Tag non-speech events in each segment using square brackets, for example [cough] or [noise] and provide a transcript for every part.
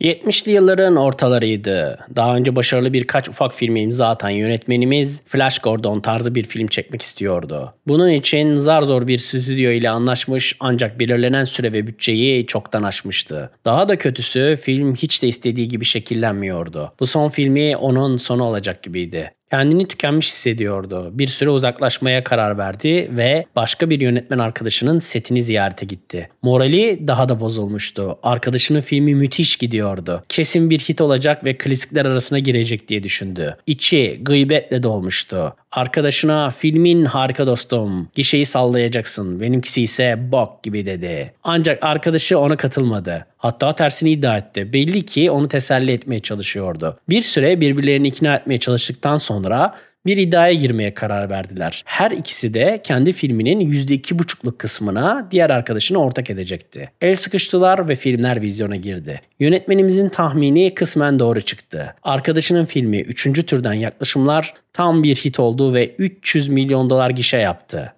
70'li yılların ortalarıydı. Daha önce başarılı birkaç ufak filme imza atan yönetmenimiz Flash Gordon tarzı bir film çekmek istiyordu. Bunun için zar zor bir stüdyo ile anlaşmış ancak belirlenen süre ve bütçeyi çoktan aşmıştı. Daha da kötüsü film hiç de istediği gibi şekillenmiyordu. Bu son filmi onun sonu olacak gibiydi. Kendini tükenmiş hissediyordu. Bir süre uzaklaşmaya karar verdi ve başka bir yönetmen arkadaşının setini ziyarete gitti. Morali daha da bozulmuştu. Arkadaşının filmi müthiş gidiyordu. Kesin bir hit olacak ve klasikler arasına girecek diye düşündü. İçi gıybetle dolmuştu. Arkadaşına filmin harika dostum, gişeyi sallayacaksın, benimkisi ise bok gibi dedi. Ancak arkadaşı ona katılmadı. Hatta tersini iddia etti. Belli ki onu teselli etmeye çalışıyordu. Bir süre birbirlerini ikna etmeye çalıştıktan sonra bir iddiaya girmeye karar verdiler. Her ikisi de kendi filminin %2,5'luk kısmına diğer arkadaşını ortak edecekti. El sıkıştılar ve filmler vizyona girdi. Yönetmenimizin tahmini kısmen doğru çıktı. Arkadaşının filmi 3. türden yaklaşımlar tam bir hit oldu ve 300 milyon dolar gişe yaptı.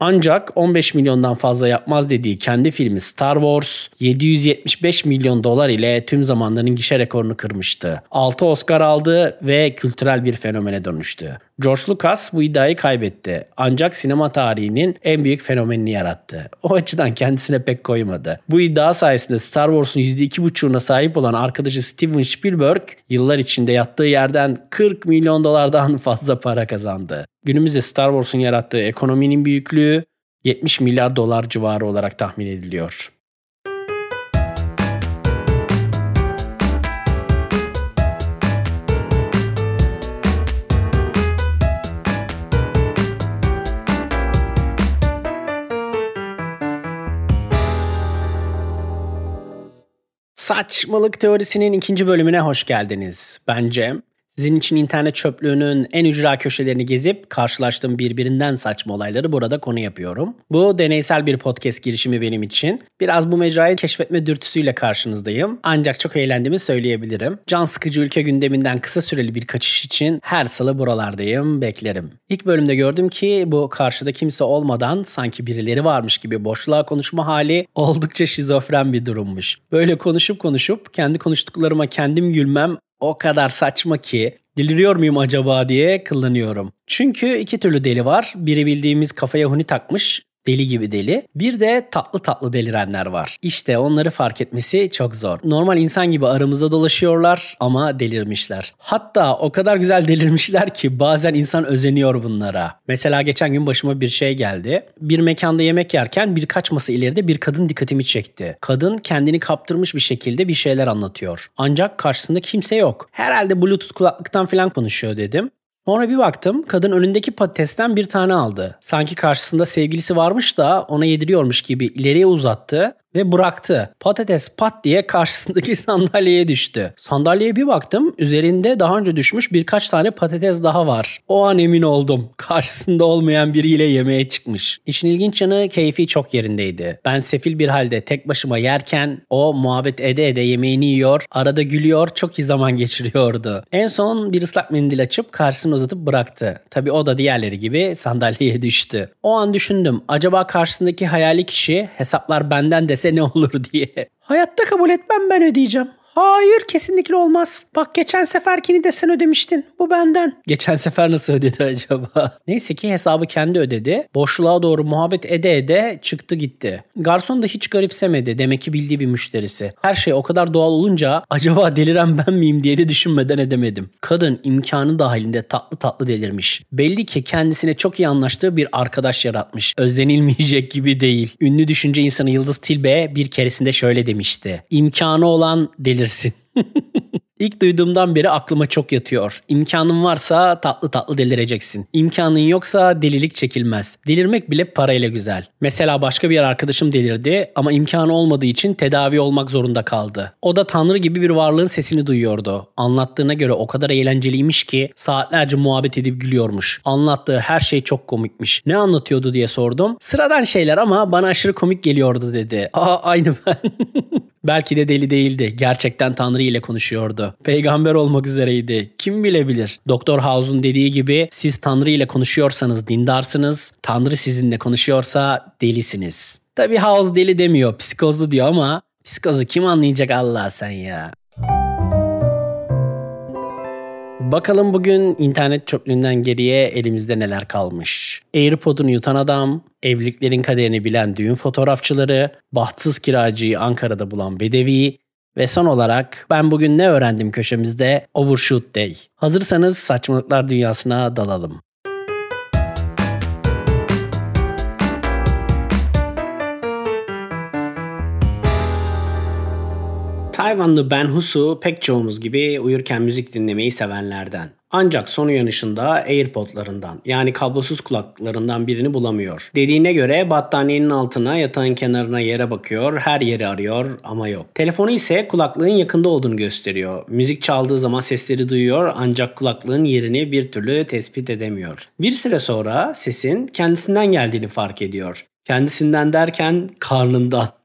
Ancak 15 milyondan fazla yapmaz dediği kendi filmi Star Wars 775 milyon dolar ile tüm zamanların gişe rekorunu kırmıştı. 6 Oscar aldı ve kültürel bir fenomene dönüştü. George Lucas bu iddiayı kaybetti. Ancak sinema tarihinin en büyük fenomenini yarattı. O açıdan kendisine pek koymadı. Bu iddia sayesinde Star Wars'un %2,5'una sahip olan arkadaşı Steven Spielberg yıllar içinde yattığı yerden 40 milyon dolardan [laughs] fazla para kazandı. Günümüzde Star Wars'un yarattığı ekonominin büyüklüğü 70 milyar dolar civarı olarak tahmin ediliyor. Saçmalık teorisinin ikinci bölümüne hoş geldiniz. Ben Cem. Sizin için internet çöplüğünün en ücra köşelerini gezip karşılaştığım birbirinden saçma olayları burada konu yapıyorum. Bu deneysel bir podcast girişimi benim için. Biraz bu mecrayı keşfetme dürtüsüyle karşınızdayım. Ancak çok eğlendiğimi söyleyebilirim. Can sıkıcı ülke gündeminden kısa süreli bir kaçış için her salı buralardayım, beklerim. İlk bölümde gördüm ki bu karşıda kimse olmadan sanki birileri varmış gibi boşluğa konuşma hali oldukça şizofren bir durummuş. Böyle konuşup konuşup kendi konuştuklarıma kendim gülmem o kadar saçma ki deliriyor muyum acaba diye kullanıyorum. Çünkü iki türlü deli var. Biri bildiğimiz kafaya huni takmış deli gibi deli. Bir de tatlı tatlı delirenler var. İşte onları fark etmesi çok zor. Normal insan gibi aramızda dolaşıyorlar ama delirmişler. Hatta o kadar güzel delirmişler ki bazen insan özeniyor bunlara. Mesela geçen gün başıma bir şey geldi. Bir mekanda yemek yerken birkaç masa ileride bir kadın dikkatimi çekti. Kadın kendini kaptırmış bir şekilde bir şeyler anlatıyor. Ancak karşısında kimse yok. Herhalde bluetooth kulaklıktan falan konuşuyor dedim. Sonra bir baktım kadın önündeki patatesten bir tane aldı. Sanki karşısında sevgilisi varmış da ona yediriyormuş gibi ileriye uzattı ve bıraktı. Patates pat diye karşısındaki [laughs] sandalyeye düştü. Sandalyeye bir baktım üzerinde daha önce düşmüş birkaç tane patates daha var. O an emin oldum. [laughs] Karşısında olmayan biriyle yemeğe çıkmış. İşin ilginç yanı keyfi çok yerindeydi. Ben sefil bir halde tek başıma yerken o muhabbet ede ede yemeğini yiyor, arada gülüyor, çok iyi zaman geçiriyordu. En son bir ıslak mendil açıp karşısına uzatıp bıraktı. Tabii o da diğerleri gibi sandalyeye düştü. O an düşündüm acaba karşısındaki hayali kişi hesaplar benden dese ne olur diye. Hayatta kabul etmem ben ödeyeceğim. Hayır kesinlikle olmaz. Bak geçen seferkini de sen ödemiştin. Bu benden. Geçen sefer nasıl ödedi acaba? Neyse ki hesabı kendi ödedi. Boşluğa doğru muhabbet ede ede çıktı gitti. Garson da hiç garipsemedi. Demek ki bildiği bir müşterisi. Her şey o kadar doğal olunca acaba deliren ben miyim diye de düşünmeden edemedim. Kadın imkanı dahilinde tatlı tatlı delirmiş. Belli ki kendisine çok iyi anlaştığı bir arkadaş yaratmış. Özlenilmeyecek gibi değil. Ünlü düşünce insanı Yıldız Tilbe bir keresinde şöyle demişti. İmkanı olan delir delirsin. [laughs] İlk duyduğumdan beri aklıma çok yatıyor. İmkanın varsa tatlı tatlı delireceksin. İmkanın yoksa delilik çekilmez. Delirmek bile parayla güzel. Mesela başka bir arkadaşım delirdi ama imkanı olmadığı için tedavi olmak zorunda kaldı. O da tanrı gibi bir varlığın sesini duyuyordu. Anlattığına göre o kadar eğlenceliymiş ki saatlerce muhabbet edip gülüyormuş. Anlattığı her şey çok komikmiş. Ne anlatıyordu diye sordum. Sıradan şeyler ama bana aşırı komik geliyordu dedi. Aa aynı ben. [laughs] Belki de deli değildi. Gerçekten Tanrı ile konuşuyordu. Peygamber olmak üzereydi. Kim bilebilir? Doktor House'un dediği gibi siz Tanrı ile konuşuyorsanız dindarsınız. Tanrı sizinle konuşuyorsa delisiniz. Tabi House deli demiyor, psikozlu diyor ama psikozu kim anlayacak Allah sen ya. Bakalım bugün internet çöplüğünden geriye elimizde neler kalmış. AirPod'unu yutan adam, evliliklerin kaderini bilen düğün fotoğrafçıları, bahtsız kiracıyı Ankara'da bulan bedevi ve son olarak ben bugün ne öğrendim köşemizde Overshoot Day. Hazırsanız saçmalıklar dünyasına dalalım. Tayvanlı Ben Husu pek çoğumuz gibi uyurken müzik dinlemeyi sevenlerden. Ancak son uyanışında AirPod'larından yani kablosuz kulaklıklarından birini bulamıyor. Dediğine göre battaniyenin altına yatağın kenarına yere bakıyor, her yeri arıyor ama yok. Telefonu ise kulaklığın yakında olduğunu gösteriyor. Müzik çaldığı zaman sesleri duyuyor ancak kulaklığın yerini bir türlü tespit edemiyor. Bir süre sonra sesin kendisinden geldiğini fark ediyor. Kendisinden derken karnından.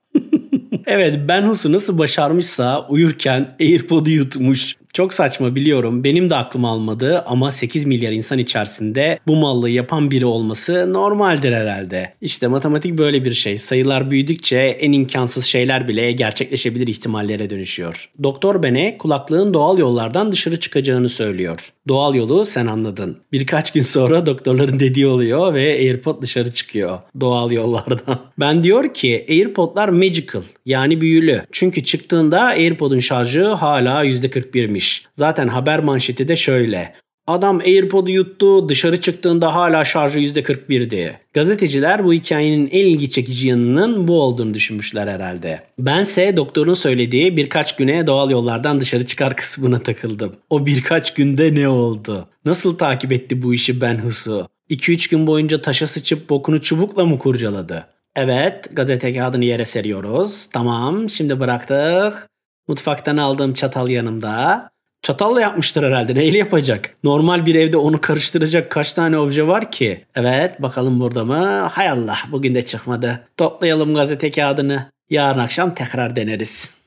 Evet Ben Husu nasıl başarmışsa uyurken AirPod'u yutmuş. Çok saçma biliyorum. Benim de aklım almadı ama 8 milyar insan içerisinde bu mallığı yapan biri olması normaldir herhalde. İşte matematik böyle bir şey. Sayılar büyüdükçe en imkansız şeyler bile gerçekleşebilir ihtimallere dönüşüyor. Doktor Bene kulaklığın doğal yollardan dışarı çıkacağını söylüyor. Doğal yolu sen anladın. Birkaç gün sonra doktorların dediği oluyor ve AirPod dışarı çıkıyor. Doğal yollardan. [laughs] Ben diyor ki AirPod'lar magical yani büyülü. Çünkü çıktığında AirPod'un şarjı hala %41'miş etmiş. Zaten haber manşeti de şöyle. Adam AirPod'u yuttu, dışarı çıktığında hala şarjı %41'di. Gazeteciler bu hikayenin en ilgi çekici yanının bu olduğunu düşünmüşler herhalde. Bense doktorun söylediği birkaç güne doğal yollardan dışarı çıkar kısmına takıldım. O birkaç günde ne oldu? Nasıl takip etti bu işi Ben Husu? 2-3 gün boyunca taşa sıçıp bokunu çubukla mı kurcaladı? Evet, gazete kağıdını yere seriyoruz. Tamam, şimdi bıraktık. Mutfaktan aldığım çatal yanımda. Çatalla yapmıştır herhalde. Neyle yapacak? Normal bir evde onu karıştıracak kaç tane obje var ki? Evet bakalım burada mı? Hay Allah bugün de çıkmadı. Toplayalım gazete kağıdını. Yarın akşam tekrar deneriz.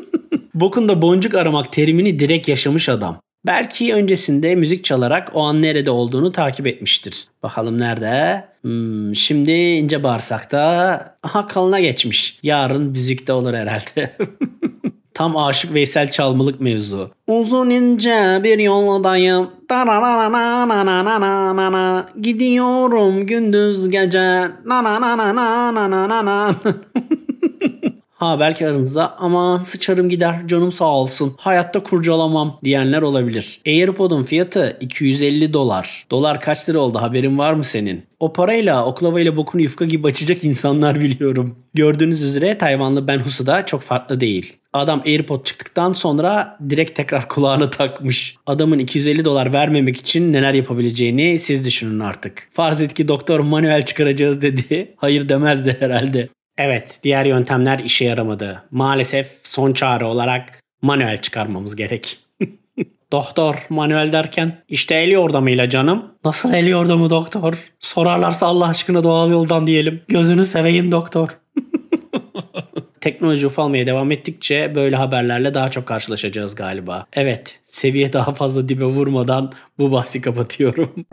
[laughs] Bokunda boncuk aramak terimini direkt yaşamış adam. Belki öncesinde müzik çalarak o an nerede olduğunu takip etmiştir. Bakalım nerede? Hmm, şimdi ince bağırsakta. Aha kalına geçmiş. Yarın müzikte olur herhalde. [laughs] Tam Aşık Veysel Çalmalık mevzu. Uzun ince bir yoldayım. Gidiyorum gündüz gece. Na na na na na na na na Ha belki aranızda aman sıçarım gider canım sağ olsun hayatta kurcalamam diyenler olabilir. AirPod'un fiyatı 250 dolar. Dolar kaç lira oldu haberin var mı senin? O parayla oklavayla bokunu yufka gibi açacak insanlar biliyorum. Gördüğünüz üzere Tayvanlı Ben Husu da çok farklı değil. Adam AirPod çıktıktan sonra direkt tekrar [laughs] kulağına takmış. Adamın 250 dolar vermemek için neler yapabileceğini siz düşünün artık. Farz et ki doktor manuel çıkaracağız dedi. [laughs] Hayır demezdi herhalde. Evet, diğer yöntemler işe yaramadı. Maalesef son çare olarak manuel çıkarmamız gerek. [laughs] doktor, manuel derken işte el yordamıyla canım. Nasıl el yordamı doktor? Sorarlarsa Allah aşkına doğal yoldan diyelim. Gözünü seveyim doktor. Teknoloji ufalmaya devam ettikçe böyle haberlerle daha çok karşılaşacağız galiba. Evet, seviye daha fazla dibe vurmadan bu bahsi kapatıyorum.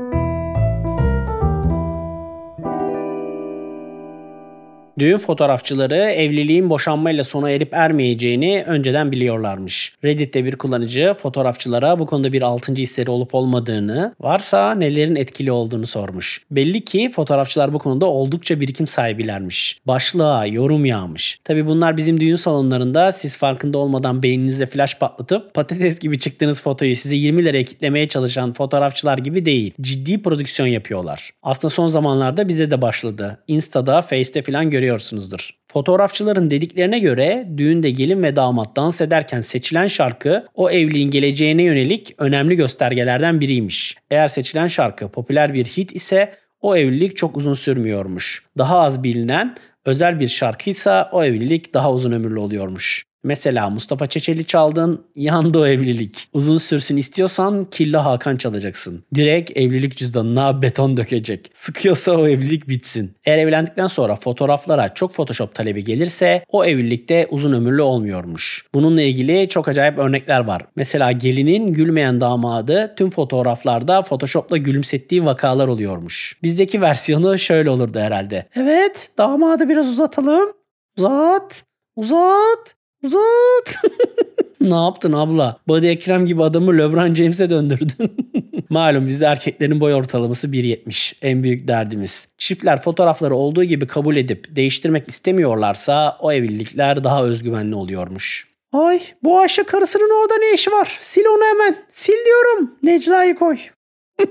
Düğün fotoğrafçıları evliliğin boşanmayla sona erip ermeyeceğini önceden biliyorlarmış. Reddit'te bir kullanıcı fotoğrafçılara bu konuda bir altıncı hisleri olup olmadığını, varsa nelerin etkili olduğunu sormuş. Belli ki fotoğrafçılar bu konuda oldukça birikim sahibilermiş. Başlığa yorum yağmış. Tabi bunlar bizim düğün salonlarında siz farkında olmadan beyninizde flash patlatıp patates gibi çıktığınız fotoyu size 20 liraya kitlemeye çalışan fotoğrafçılar gibi değil. Ciddi prodüksiyon yapıyorlar. Aslında son zamanlarda bize de başladı. Insta'da, Face'te falan görüyoruz görüyorsunuzdur. Fotoğrafçıların dediklerine göre düğünde gelin ve damat dans ederken seçilen şarkı o evliliğin geleceğine yönelik önemli göstergelerden biriymiş. Eğer seçilen şarkı popüler bir hit ise o evlilik çok uzun sürmüyormuş. Daha az bilinen özel bir şarkıysa o evlilik daha uzun ömürlü oluyormuş. Mesela Mustafa Çeçeli çaldın, yandı o evlilik. Uzun sürsün istiyorsan Killa Hakan çalacaksın. Direkt evlilik cüzdanına beton dökecek. Sıkıyorsa o evlilik bitsin. Eğer evlendikten sonra fotoğraflara çok Photoshop talebi gelirse o evlilikte uzun ömürlü olmuyormuş. Bununla ilgili çok acayip örnekler var. Mesela gelinin gülmeyen damadı tüm fotoğraflarda Photoshop'la gülümsettiği vakalar oluyormuş. Bizdeki versiyonu şöyle olurdu herhalde. Evet damadı biraz uzatalım. Uzat. Uzat. Uzat. [laughs] ne yaptın abla? Body Ekrem gibi adamı LeBron James'e döndürdün. [laughs] Malum bizde erkeklerin boy ortalaması 1.70. En büyük derdimiz. Çiftler fotoğrafları olduğu gibi kabul edip değiştirmek istemiyorlarsa o evlilikler daha özgüvenli oluyormuş. Ay bu Ayşe karısının orada ne işi var? Sil onu hemen. Sil diyorum. Necla'yı koy. [laughs]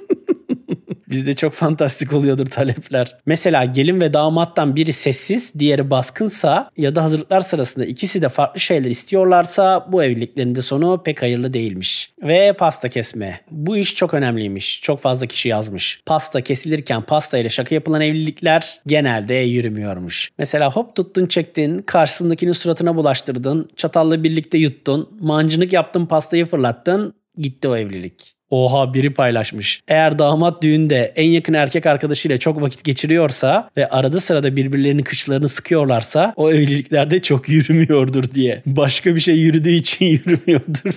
Bizde çok fantastik oluyordur talepler. Mesela gelin ve damattan biri sessiz, diğeri baskınsa ya da hazırlıklar sırasında ikisi de farklı şeyler istiyorlarsa bu evliliklerin de sonu pek hayırlı değilmiş. Ve pasta kesme. Bu iş çok önemliymiş. Çok fazla kişi yazmış. Pasta kesilirken pasta ile şaka yapılan evlilikler genelde yürümüyormuş. Mesela hop tuttun çektin, karşısındakinin suratına bulaştırdın, çatalla birlikte yuttun, mancınık yaptın pastayı fırlattın, gitti o evlilik. Oha biri paylaşmış. Eğer damat düğünde en yakın erkek arkadaşıyla çok vakit geçiriyorsa ve arada sırada birbirlerinin kıçlarını sıkıyorlarsa o evliliklerde çok yürümüyordur diye. Başka bir şey yürüdüğü için [laughs] yürümüyordur.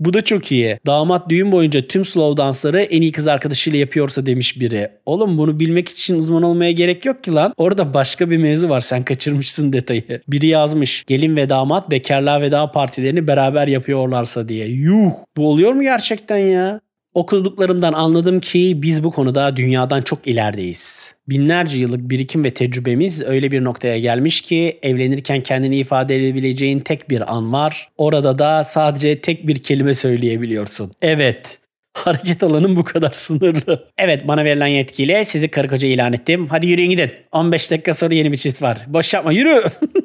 Bu da çok iyi. Damat düğün boyunca tüm slow dansları en iyi kız arkadaşıyla yapıyorsa demiş biri. Oğlum bunu bilmek için uzman olmaya gerek yok ki lan. Orada başka bir mevzu var sen kaçırmışsın detayı. Biri yazmış gelin ve damat bekarlığa veda partilerini beraber yapıyorlarsa diye. Yuh bu oluyor mu gerçekten ya? Okuduklarımdan anladım ki biz bu konuda dünyadan çok ilerideyiz. Binlerce yıllık birikim ve tecrübemiz öyle bir noktaya gelmiş ki evlenirken kendini ifade edebileceğin tek bir an var. Orada da sadece tek bir kelime söyleyebiliyorsun. Evet. [laughs] Hareket alanım bu kadar sınırlı. Evet bana verilen yetkiyle sizi karı koca ilan ettim. Hadi yürüyün gidin. 15 dakika sonra yeni bir çift var. Boş yapma yürü. [laughs]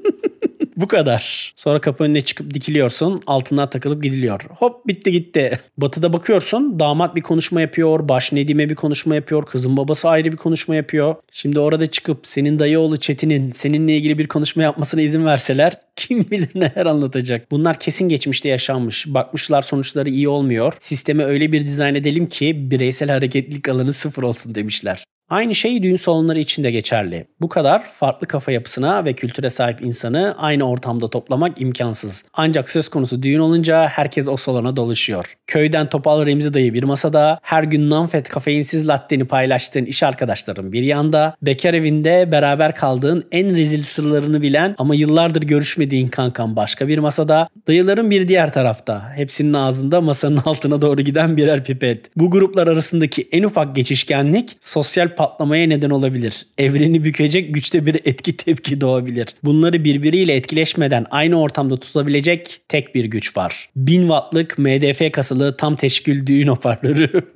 Bu kadar. Sonra kapı önüne çıkıp dikiliyorsun. Altına takılıp gidiliyor. Hop bitti gitti. Batı'da bakıyorsun. Damat bir konuşma yapıyor. Baş Nedim'e bir konuşma yapıyor. Kızın babası ayrı bir konuşma yapıyor. Şimdi orada çıkıp senin dayı oğlu Çetin'in seninle ilgili bir konuşma yapmasına izin verseler kim bilir neler anlatacak. Bunlar kesin geçmişte yaşanmış. Bakmışlar sonuçları iyi olmuyor. Sistemi öyle bir dizayn edelim ki bireysel hareketlilik alanı sıfır olsun demişler. Aynı şey düğün salonları için de geçerli. Bu kadar farklı kafa yapısına ve kültüre sahip insanı aynı ortamda toplamak imkansız. Ancak söz konusu düğün olunca herkes o salona doluşuyor. Köyden Topal Remzi dayı bir masada, her gün Nanfet kafeinsiz latteni paylaştığın iş arkadaşların bir yanda, bekar evinde beraber kaldığın en rezil sırlarını bilen ama yıllardır görüşmediğin kankan başka bir masada, dayıların bir diğer tarafta. Hepsinin ağzında masanın altına doğru giden birer pipet. Bu gruplar arasındaki en ufak geçişkenlik sosyal patlamaya neden olabilir. Evreni bükecek güçte bir etki tepki doğabilir. Bunları birbiriyle etkileşmeden aynı ortamda tutabilecek tek bir güç var. 1000 wattlık MDF kasılı tam teşkil düğün hoparlörü. [laughs]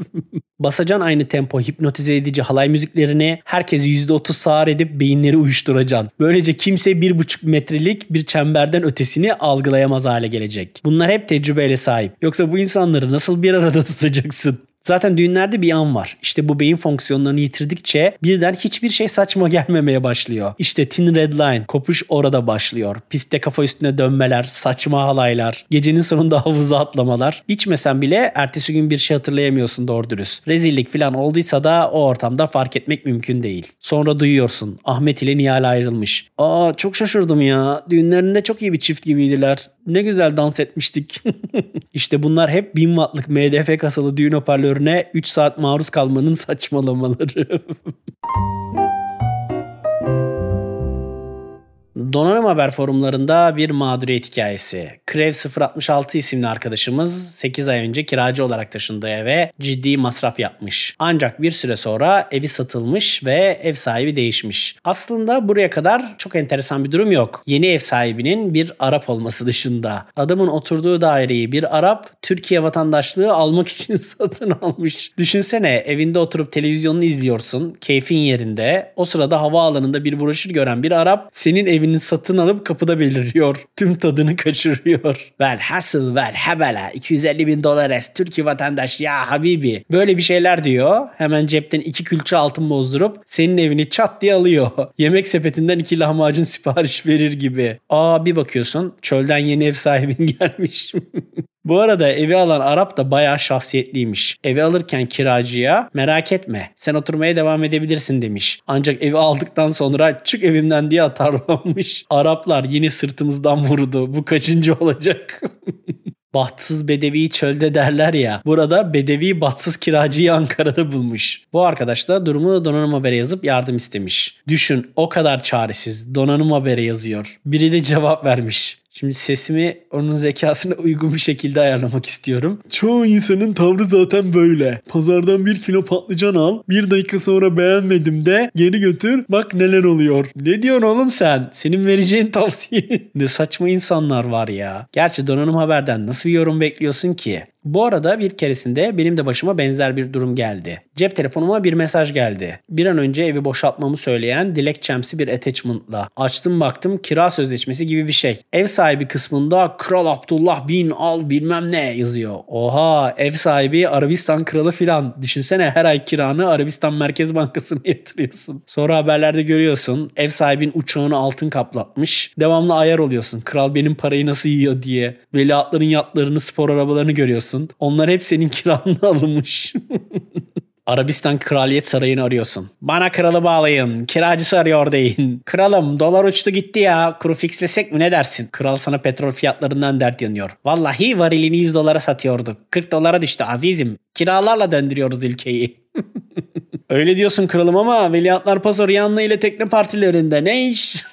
Basacan aynı tempo hipnotize edici halay müziklerini herkesi %30 sağır edip beyinleri uyuşturacaksın. Böylece kimse 1,5 metrelik bir çemberden ötesini algılayamaz hale gelecek. Bunlar hep tecrübeyle sahip. Yoksa bu insanları nasıl bir arada tutacaksın? Zaten düğünlerde bir an var. İşte bu beyin fonksiyonlarını yitirdikçe birden hiçbir şey saçma [laughs] gelmemeye başlıyor. İşte Tin Red Line, kopuş orada başlıyor. Pistte kafa üstüne dönmeler, saçma halaylar, gecenin sonunda havuza atlamalar. İçmesen bile ertesi gün bir şey hatırlayamıyorsun doğru dürüst. Rezillik falan olduysa da o ortamda fark etmek mümkün değil. Sonra duyuyorsun Ahmet ile Nihal ayrılmış. Aa çok şaşırdım ya. Düğünlerinde çok iyi bir çift gibiydiler. Ne güzel dans etmiştik. [laughs] İşte bunlar hep 1000 wattlık MDF kasalı düğün hoparlörüne 3 saat maruz kalmanın saçmalamaları. [laughs] Donanım Haber forumlarında bir mağduriyet hikayesi. Krev 066 isimli arkadaşımız 8 ay önce kiracı olarak taşındığı eve ciddi masraf yapmış. Ancak bir süre sonra evi satılmış ve ev sahibi değişmiş. Aslında buraya kadar çok enteresan bir durum yok. Yeni ev sahibinin bir Arap olması dışında. Adamın oturduğu daireyi bir Arap Türkiye vatandaşlığı almak için [laughs] satın almış. Düşünsene evinde oturup televizyonunu izliyorsun. Keyfin yerinde. O sırada havaalanında bir broşür gören bir Arap senin evinin satın alıp kapıda beliriyor. [laughs] Tüm tadını kaçırıyor. Vel hasıl vel hebele 250 bin dolar es Türkiye vatandaş ya habibi. Böyle bir şeyler diyor. Hemen cepten iki külçe altın bozdurup senin evini çat diye alıyor. [laughs] Yemek sepetinden iki lahmacun sipariş verir gibi. Aa bir bakıyorsun çölden yeni ev sahibin [laughs] gelmiş. Bu arada evi alan Arap da bayağı şahsiyetliymiş. Evi alırken kiracıya merak etme sen oturmaya devam edebilirsin demiş. Ancak evi aldıktan sonra çık evimden diye atarlanmış. Araplar yine sırtımızdan vurdu. Bu kaçıncı olacak? [laughs] Bahtsız bedevi çölde derler ya. Burada bedevi bahtsız kiracıyı Ankara'da bulmuş. Bu arkadaş da durumu donanım habere yazıp yardım istemiş. Düşün o kadar çaresiz donanım habere yazıyor. Biri de cevap vermiş. Şimdi sesimi onun zekasına [laughs] uygun bir şekilde ayarlamak istiyorum. Çoğu insanın tavrı zaten böyle. Pazardan bir kilo patlıcan al. Bir dakika sonra beğenmedim de geri götür. Bak neler oluyor. Ne diyorsun oğlum sen? Senin vereceğin tavsiye. [laughs] ne saçma insanlar var ya. Gerçi donanım haberden nasıl bir yorum bekliyorsun ki? Bu arada bir keresinde benim de başıma benzer bir durum geldi. Cep telefonuma bir mesaj geldi. Bir an önce evi boşaltmamı söyleyen dilekçemsi bir attachment'la. Açtım baktım kira sözleşmesi gibi bir şey. Ev sahibi kısmında Kral Abdullah bin al bilmem ne yazıyor. Oha ev sahibi Arabistan kralı filan. Düşünsene her ay kiranı Arabistan Merkez Bankası'na [laughs] yatırıyorsun. Sonra haberlerde görüyorsun ev sahibin uçağını altın kaplatmış. Devamlı ayar oluyorsun. Kral benim parayı nasıl yiyor diye. Veliahtların yatlarını spor arabalarını görüyorsun arıyorsun. Onlar hep senin [laughs] kiranla alınmış. [laughs] Arabistan Kraliyet Sarayı'nı arıyorsun. Bana kralı bağlayın. Kiracısı arıyor deyin. Kralım dolar uçtu gitti ya. Kuru fixlesek mi ne dersin? Kral sana petrol fiyatlarından dert yanıyor. Vallahi varilini 100 dolara satıyorduk. 40 dolara düştü azizim. Kiralarla döndürüyoruz ülkeyi. [laughs] Öyle diyorsun kralım ama Veliahtlar Pasor yanlı ile tekne partilerinde ne iş?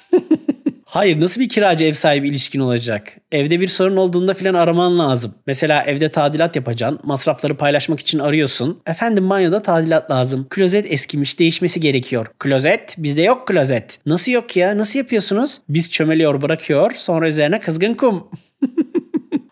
Hayır nasıl bir kiracı ev sahibi ilişkin olacak? Evde bir sorun olduğunda filan araman lazım. Mesela evde tadilat yapacaksın. Masrafları paylaşmak için arıyorsun. Efendim banyoda tadilat lazım. Klozet eskimiş değişmesi gerekiyor. Klozet? Bizde yok klozet. Nasıl yok ya? Nasıl yapıyorsunuz? Biz çömeliyor bırakıyor. Sonra üzerine kızgın kum.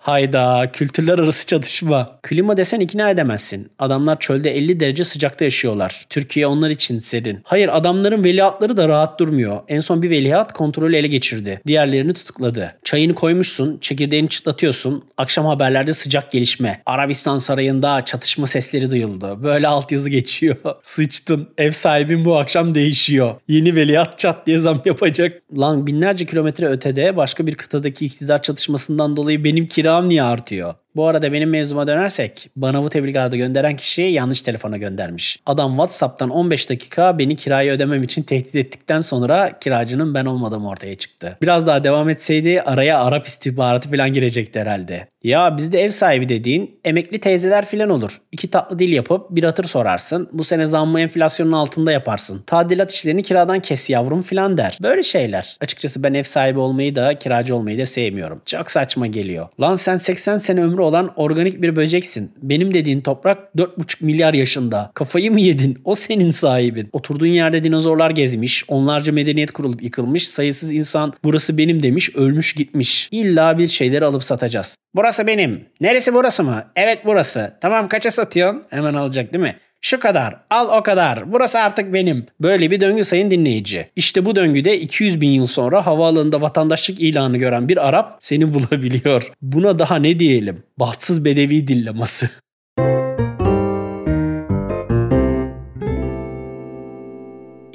Hayda kültürler arası çatışma. Klima desen ikna edemezsin. Adamlar çölde 50 derece sıcakta yaşıyorlar. Türkiye onlar için serin. Hayır adamların veliahtları da rahat durmuyor. En son bir veliaht kontrolü ele geçirdi. Diğerlerini tutukladı. Çayını koymuşsun, çekirdeğini çıtlatıyorsun. Akşam haberlerde sıcak gelişme. Arabistan sarayında çatışma sesleri duyuldu. Böyle altyazı geçiyor. [laughs] Sıçtın. Ev sahibin bu akşam değişiyor. Yeni veliaht çat diye zam yapacak. Lan binlerce kilometre ötede başka bir kıtadaki iktidar çatışmasından dolayı benim kira Insomnia artıyor. Bu arada benim mevzuma dönersek bana bu tebligatı gönderen kişi yanlış telefona göndermiş. Adam WhatsApp'tan 15 dakika beni kirayı ödemem için tehdit ettikten sonra kiracının ben olmadığım ortaya çıktı. Biraz daha devam etseydi araya Arap istihbaratı falan girecekti herhalde. Ya bizde ev sahibi dediğin emekli teyzeler falan olur. İki tatlı dil yapıp bir hatır sorarsın. Bu sene zammı enflasyonun altında yaparsın. Tadilat işlerini kiradan kes yavrum falan der. Böyle şeyler. Açıkçası ben ev sahibi olmayı da kiracı olmayı da sevmiyorum. Çok saçma geliyor. Lan sen 80 sene ömrü olan organik bir böceksin. Benim dediğin toprak 4,5 milyar yaşında. Kafayı mı yedin? O senin sahibin. Oturduğun yerde dinozorlar gezmiş, onlarca medeniyet kurulup yıkılmış, sayısız insan burası benim demiş, ölmüş gitmiş. İlla bir şeyleri alıp satacağız. Burası benim. Neresi burası mı? Evet burası. Tamam kaça satıyorsun? Hemen alacak değil mi? Şu kadar, al o kadar, burası artık benim. Böyle bir döngü sayın dinleyici. İşte bu döngüde 200 bin yıl sonra havaalanında vatandaşlık ilanı gören bir Arap seni bulabiliyor. Buna daha ne diyelim? Bahtsız bedevi dillaması.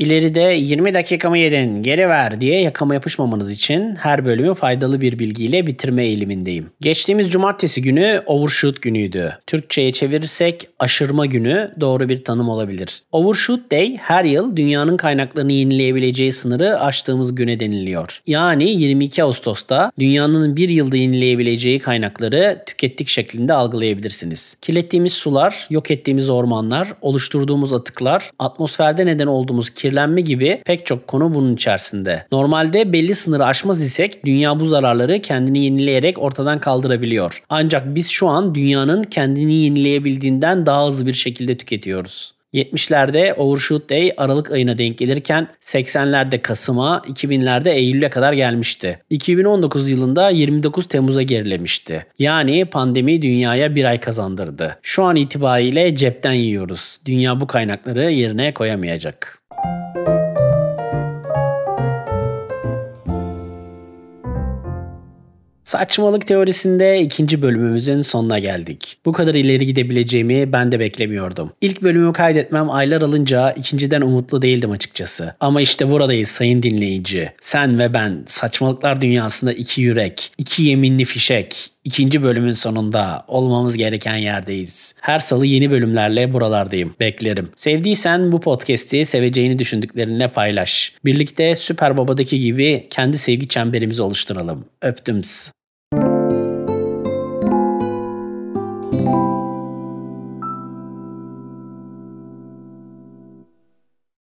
İleride 20 dakikamı yedin geri ver diye yakama yapışmamanız için her bölümü faydalı bir bilgiyle bitirme eğilimindeyim. Geçtiğimiz cumartesi günü overshoot günüydü. Türkçe'ye çevirirsek aşırma günü doğru bir tanım olabilir. Overshoot Day her yıl dünyanın kaynaklarını yenileyebileceği sınırı aştığımız güne deniliyor. Yani 22 Ağustos'ta dünyanın bir yılda yenileyebileceği kaynakları tükettik şeklinde algılayabilirsiniz. Kirlettiğimiz sular, yok ettiğimiz ormanlar, oluşturduğumuz atıklar, atmosferde neden olduğumuz kirlilik kirlenme gibi pek çok konu bunun içerisinde. Normalde belli sınırı aşmaz isek dünya bu zararları kendini yenileyerek ortadan kaldırabiliyor. Ancak biz şu an dünyanın kendini yenileyebildiğinden daha hızlı bir şekilde tüketiyoruz. 70'lerde Overshoot Day Aralık ayına denk gelirken 80'lerde Kasım'a, 2000'lerde Eylül'e kadar gelmişti. 2019 yılında 29 Temmuz'a gerilemişti. Yani pandemi dünyaya bir ay kazandırdı. Şu an itibariyle cepten yiyoruz. Dünya bu kaynakları yerine koyamayacak. Saçmalık teorisinde ikinci bölümümüzün sonuna geldik. Bu kadar ileri gidebileceğimi ben de beklemiyordum. İlk bölümü kaydetmem aylar alınca ikinciden umutlu değildim açıkçası. Ama işte buradayız sayın dinleyici. Sen ve ben saçmalıklar dünyasında iki yürek, iki yeminli fişek, İkinci bölümün sonunda olmamız gereken yerdeyiz. Her salı yeni bölümlerle buralardayım. Beklerim. Sevdiysen bu podcast'i seveceğini düşündüklerinle paylaş. Birlikte Süper Baba'daki gibi kendi sevgi çemberimizi oluşturalım. Öptüm.